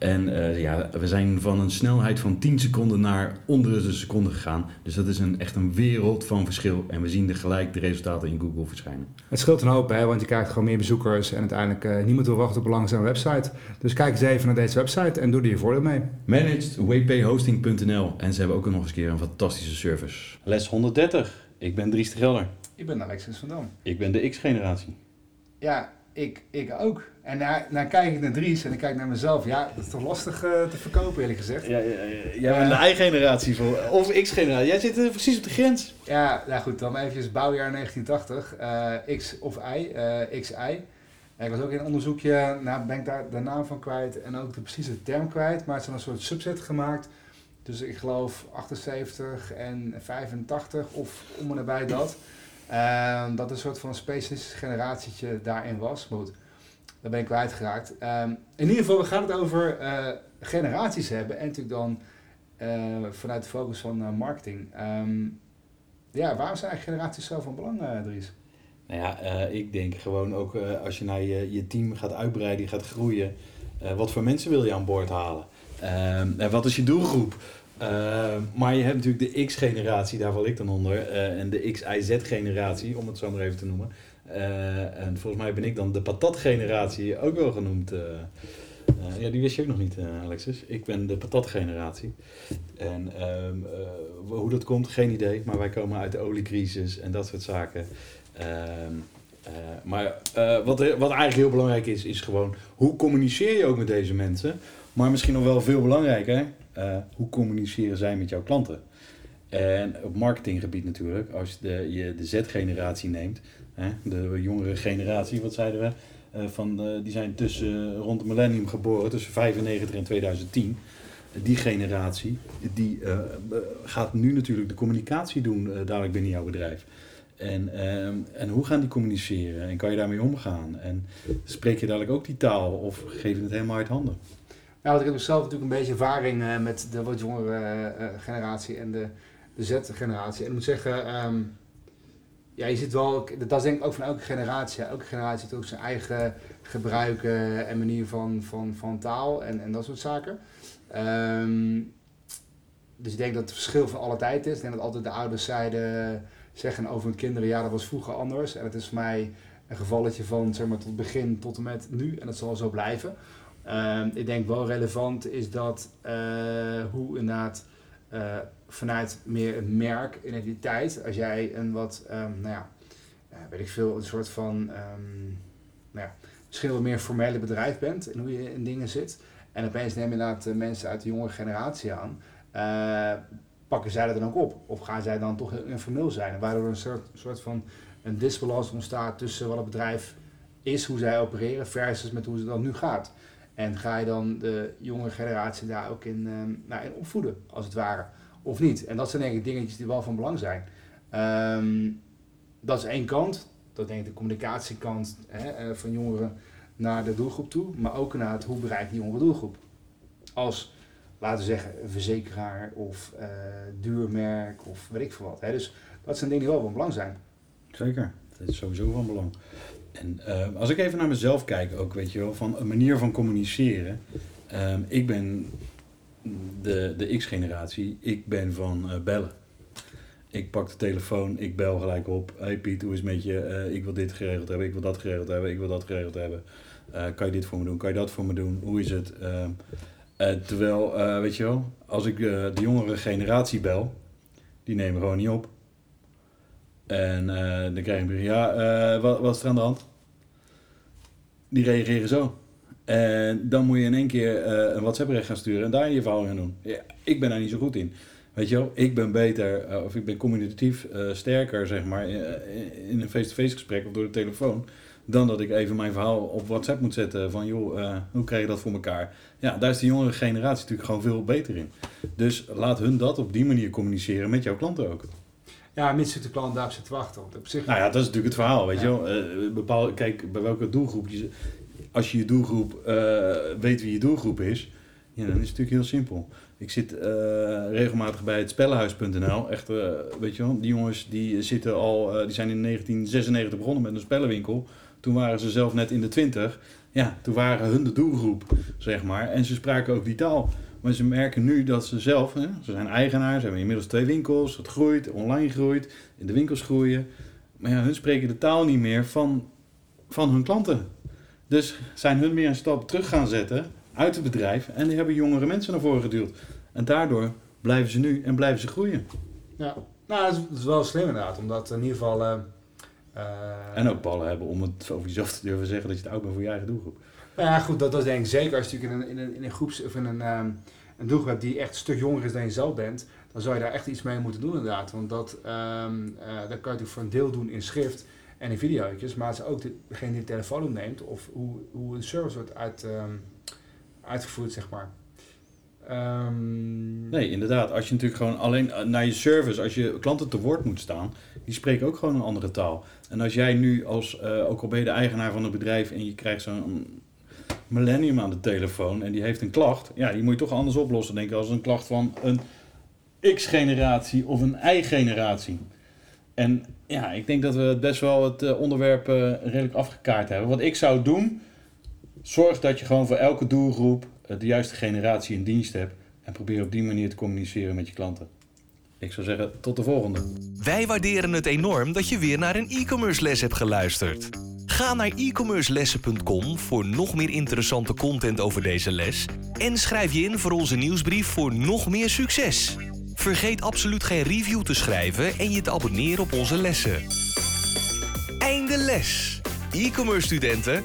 en uh, ja, we zijn van een snelheid van 10 seconden naar onder de seconde gegaan. Dus dat is een, echt een wereld van verschil. En we zien er gelijk de resultaten in Google verschijnen. Het scheelt een hoop, hè, want je krijgt gewoon meer bezoekers. En uiteindelijk uh, niemand wil wachten op een langzame website. Dus kijk eens even naar deze website en doe er je voordeel mee. Managedwphosting.nl En ze hebben ook nog eens een keer een fantastische service. Les 130. Ik ben Dries de Gelder. Ik ben Alexis van Dam. Ik ben de X-generatie. Ja, ik, ik ook. En dan kijk ik naar Dries en ik kijk naar mezelf. Ja, dat is toch lastig uh, te verkopen eerlijk gezegd. Ja, ja, ja. Jij bent de I-generatie of X-generatie. Jij zit uh, precies op de grens. Ja, nou goed, dan even bouwjaar 1980. Uh, X of Y, XI. ik was ook in een onderzoekje, nou ben ik daar de naam van kwijt en ook de precieze term kwijt. Maar het is een soort subset gemaakt. Dus ik geloof 78 en 85 of om en nabij dat. Um, dat een soort van specialistisch generatietje daarin was. Maar goed, daar ben ik kwijtgeraakt. Um, in ieder geval, we gaan het over uh, generaties hebben. En natuurlijk dan uh, vanuit de focus van uh, marketing. Um, ja, waarom zijn eigenlijk generaties zo van belang, Dries? Nou ja, ik denk gewoon ook als je naar je, je team gaat uitbreiden, gaat groeien. wat voor mensen wil je aan boord halen? en wat is je doelgroep? Uh, maar je hebt natuurlijk de X-generatie, daar val ik dan onder, uh, en de X-I-Z-generatie, om het zo maar even te noemen. Uh, en volgens mij ben ik dan de patat-generatie ook wel genoemd. ja, die wist je ook nog niet, Alexis. Ik ben de patat-generatie. En ehm, hoe dat komt, geen idee, maar wij komen uit de oliecrisis en dat soort zaken. Ehm, maar wat, wat eigenlijk heel belangrijk is, is gewoon hoe communiceer je ook met deze mensen. Maar misschien nog wel veel belangrijker, uh, hoe communiceren zij met jouw klanten? En op marketinggebied natuurlijk, als de, je de Z-generatie neemt, hè, de jongere generatie, wat zeiden we, uh, van, uh, die zijn tussen rond de millennium geboren, tussen 95 en 2010. Die generatie, die gaat nu natuurlijk de communicatie doen dadelijk binnen jouw bedrijf. En, ehm, en hoe gaan die communiceren? En kan je daarmee omgaan? En spreek je dadelijk ook die taal of geef je het helemaal uit handen? Nou, ik heb zelf natuurlijk een beetje ervaring uh, met de wat jongere uh, generatie en de, de Z-generatie. En ik moet zeggen, um, ja, je ziet wel, dat is denk ik ook van elke generatie. Elke generatie heeft ook zijn eigen gebruik en manier van, van, van taal en, en dat soort zaken. Um, dus ik denk dat het verschil van alle tijd is. Ik denk dat altijd de ouders zeiden, zeggen over hun kinderen, ja dat was vroeger anders. En het is voor mij een gevalletje van zeg maar tot begin tot en met nu. En dat zal zo blijven. Uh, ik denk wel relevant is dat uh, hoe inderdaad uh, vanuit meer een merk, identiteit, als jij een wat, um, nou ja, weet ik veel, een soort van, um, nou ja, misschien wat meer formele bedrijf bent in hoe je in dingen zit. En opeens neem je inderdaad mensen uit de jonge generatie aan. pakken zij dat dan ook op? Of gaan zij dan toch informeel zijn? Waardoor er een soort, soort van een disbalans ontstaat tussen wat het bedrijf is, hoe zij opereren, versus met hoe het dan nu gaat. En ga je dan de jonge generatie daar ook in, um, nou, in opvoeden, als het ware, of niet? En dat zijn denk ik dingetjes die wel van belang zijn. Um, dat is één kant, dat denk ik de communicatiekant hè, van jongeren naar de doelgroep toe, maar ook naar het hoe bereik die jongere doelgroep. Als, laten we zeggen, een verzekeraar of uh, duurmerk of weet ik veel wat. Hè. Dus dat zijn dingen die wel van belang zijn. Zeker, dat is sowieso van belang. En uh, als ik even naar mezelf kijk, ook weet je wel, van een manier van communiceren. Uh, ik ben de, de X-generatie, ik ben van uh, bellen. Ik pak de telefoon, ik bel gelijk op. Hey Piet, hoe is het met je? ik wil dit geregeld hebben, ik wil dat geregeld hebben, ik wil dat geregeld hebben. kan je dit voor me doen? Kan je dat voor me doen? Hoe is het? Ehm, terwijl, weet je wel, als ik de jongere generatie bel, die nemen gewoon niet op. En uh, dan krijg je een ja, uh, wat, wat is er aan de hand? die reageren zo. En dan moet je in één keer eh, een WhatsApp-recht gaan sturen en daar je verhaal gaan doen. Ja, ik ben daar niet zo goed in. Weet je wel, ik ben beter, eh, of ik ben communicatief eh, sterker, zeg maar, eh, in een face-to-face gesprek of door de telefoon, dan dat ik even mijn verhaal op WhatsApp moet zetten van, joh, eh, hoe krijg je dat voor elkaar? Ja, daar is de jongere generatie natuurlijk gewoon veel beter in. Dus laat hun dat op die manier communiceren met jouw klanten ook. Ja, mits de klant daarop zit te wachten. Want op zich, Nou ja, dat is natuurlijk het verhaal, weet Ja. je wel. Eh, bepaal, kijk, bij welke doelgroep je... Als je je doelgroep eh, weet wie je doelgroep is, ja, dan is het natuurlijk heel simpel. Ik zit eh, regelmatig bij het spellenhuis.nl. Echt, weet je wel, die jongens die zitten al, die zijn in 1996 begonnen met een spellenwinkel. Toen waren ze zelf net in de 20. Ja, toen waren hun de doelgroep, zeg maar. En ze spraken ook die taal. Maar ze merken nu dat ze zelf, hè, ze zijn eigenaar, ze hebben inmiddels twee winkels, het groeit, online groeit, in de winkels groeien. Maar ja, hun spreken de taal niet meer van, van hun klanten. Dus zijn hun meer een stap terug gaan zetten uit het bedrijf en die hebben jongere mensen naar voren geduwd. En daardoor blijven ze nu en blijven ze groeien. ja. Nou, dat is, wel slim inderdaad. Omdat in ieder geval... eh, En ook ballen hebben om het over jezelf te durven zeggen dat je het oud bent voor je eigen doelgroep. Nou ja, goed, dat, dat denk ik zeker. Als je natuurlijk in een, in een, in een groeps of in een, ehm, een doelgroep hebt die echt een stuk jonger is dan je zelf bent, dan zou je daar echt iets mee moeten doen inderdaad. Want dat, ehm eh, dat kan je natuurlijk voor een deel doen in schrift en in video's, maar het is ook de- degene die de telefoon opneemt of hoe, hoe een service wordt uit, ehm, uitgevoerd, zeg maar. Ehm, Nee, inderdaad. Als je natuurlijk gewoon alleen eh, naar je service, als je klanten te woord moet staan, die spreken ook gewoon een andere taal. En als jij nu als, eh, ook al ben je de eigenaar van een bedrijf en je krijgt zo'n millennium aan de telefoon en die heeft een klacht, ja, die moet je toch anders oplossen, denk ik, als een klacht van een X-generatie of een Y-generatie. En ja, ik denk dat we best wel het eh, onderwerp redelijk afgekaart hebben. Wat ik zou doen, zorg dat je gewoon voor elke doelgroep de juiste generatie in dienst hebt. En probeer op die manier te communiceren met je klanten. Ik zou zeggen, tot de volgende. Wij waarderen het enorm dat je weer naar een e-commerce les hebt geluisterd. Ga naar e-commercelessen.com voor nog meer interessante content over deze les en schrijf je in voor onze nieuwsbrief voor nog meer succes. Vergeet absoluut geen review te schrijven en je te abonneren op onze lessen. Einde les. E-commerce studenten,